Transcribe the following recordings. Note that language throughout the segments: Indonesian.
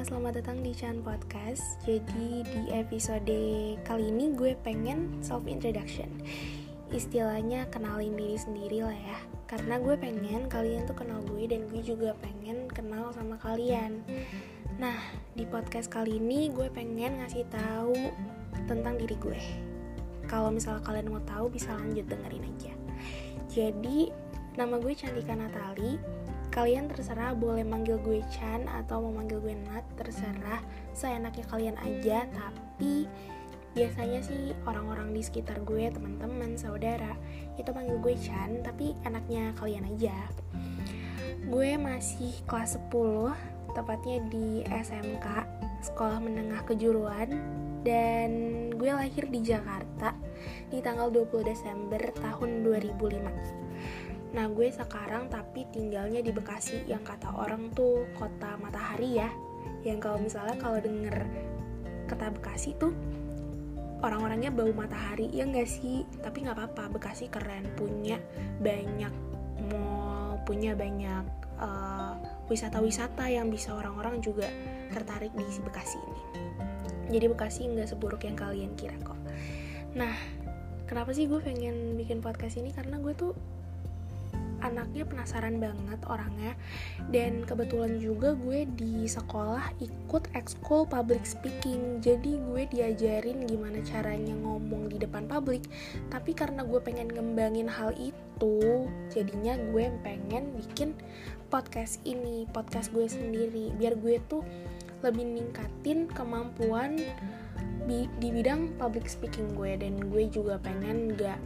selamat datang di Chan Podcast. Jadi di episode kali ini gue pengen self introduction. Istilahnya kenalin diri sendiri lah ya. Karena gue pengen kalian tuh kenal gue dan gue juga pengen kenal sama kalian. Nah, di podcast kali ini gue pengen ngasih tahu tentang diri gue. Kalau misalnya kalian mau tahu bisa lanjut dengerin aja. Jadi, nama gue Cantika Natali kalian terserah boleh manggil gue Chan atau mau manggil gue Nat terserah. Seenaknya kalian aja tapi biasanya sih orang-orang di sekitar gue teman-teman saudara itu manggil gue Chan tapi enaknya kalian aja. Gue masih kelas 10 tepatnya di SMK sekolah menengah kejuruan. Dan gue lahir di Jakarta di tanggal 20 Desember tahun 2005 Nah gue sekarang tapi tinggalnya di Bekasi yang kata orang tuh kota matahari ya. Yang kalau misalnya kalau denger kata Bekasi tuh orang-orangnya bau matahari ya nggak sih? Tapi nggak apa-apa Bekasi keren punya banyak mall punya banyak eh, wisata-wisata yang bisa orang-orang juga tertarik di Bekasi ini. Jadi Bekasi nggak seburuk yang kalian kira kok. Nah kenapa sih gue pengen bikin podcast ini? Karena gue tuh anaknya penasaran banget orangnya. Dan kebetulan juga gue di sekolah ikut ekskul public speaking. Jadi gue diajarin gimana caranya ngomong di depan publik. Tapi karena gue pengen ngembangin hal itu jadinya gue pengen bikin podcast ini podcast gue sendiri. Biar gue tuh lebih ningkatin kemampuan di bidang public speaking gue. Dan gue juga pengen gak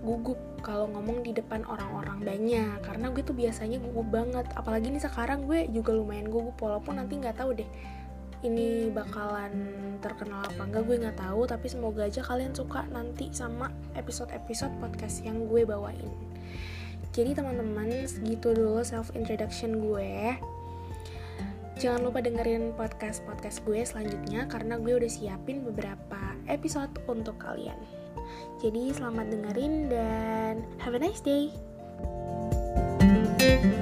gugup kalau ngomong di depan orang-orang banyak karena gue tuh biasanya gugup banget. Apalagi nih sekarang gue juga lumayan gugup walaupun nanti nggak tahu deh ini bakalan terkenal apa enggak gue nggak tahu. Tapi semoga aja kalian suka nanti sama episode-episode podcast yang gue bawain. Jadi teman-teman segitu dulu self introduction gue. Jangan lupa dengerin podcast-podcast gue selanjutnya karena gue udah siapin beberapa episode untuk kalian. Jadi selamat dengerin dan have a nice day. thank you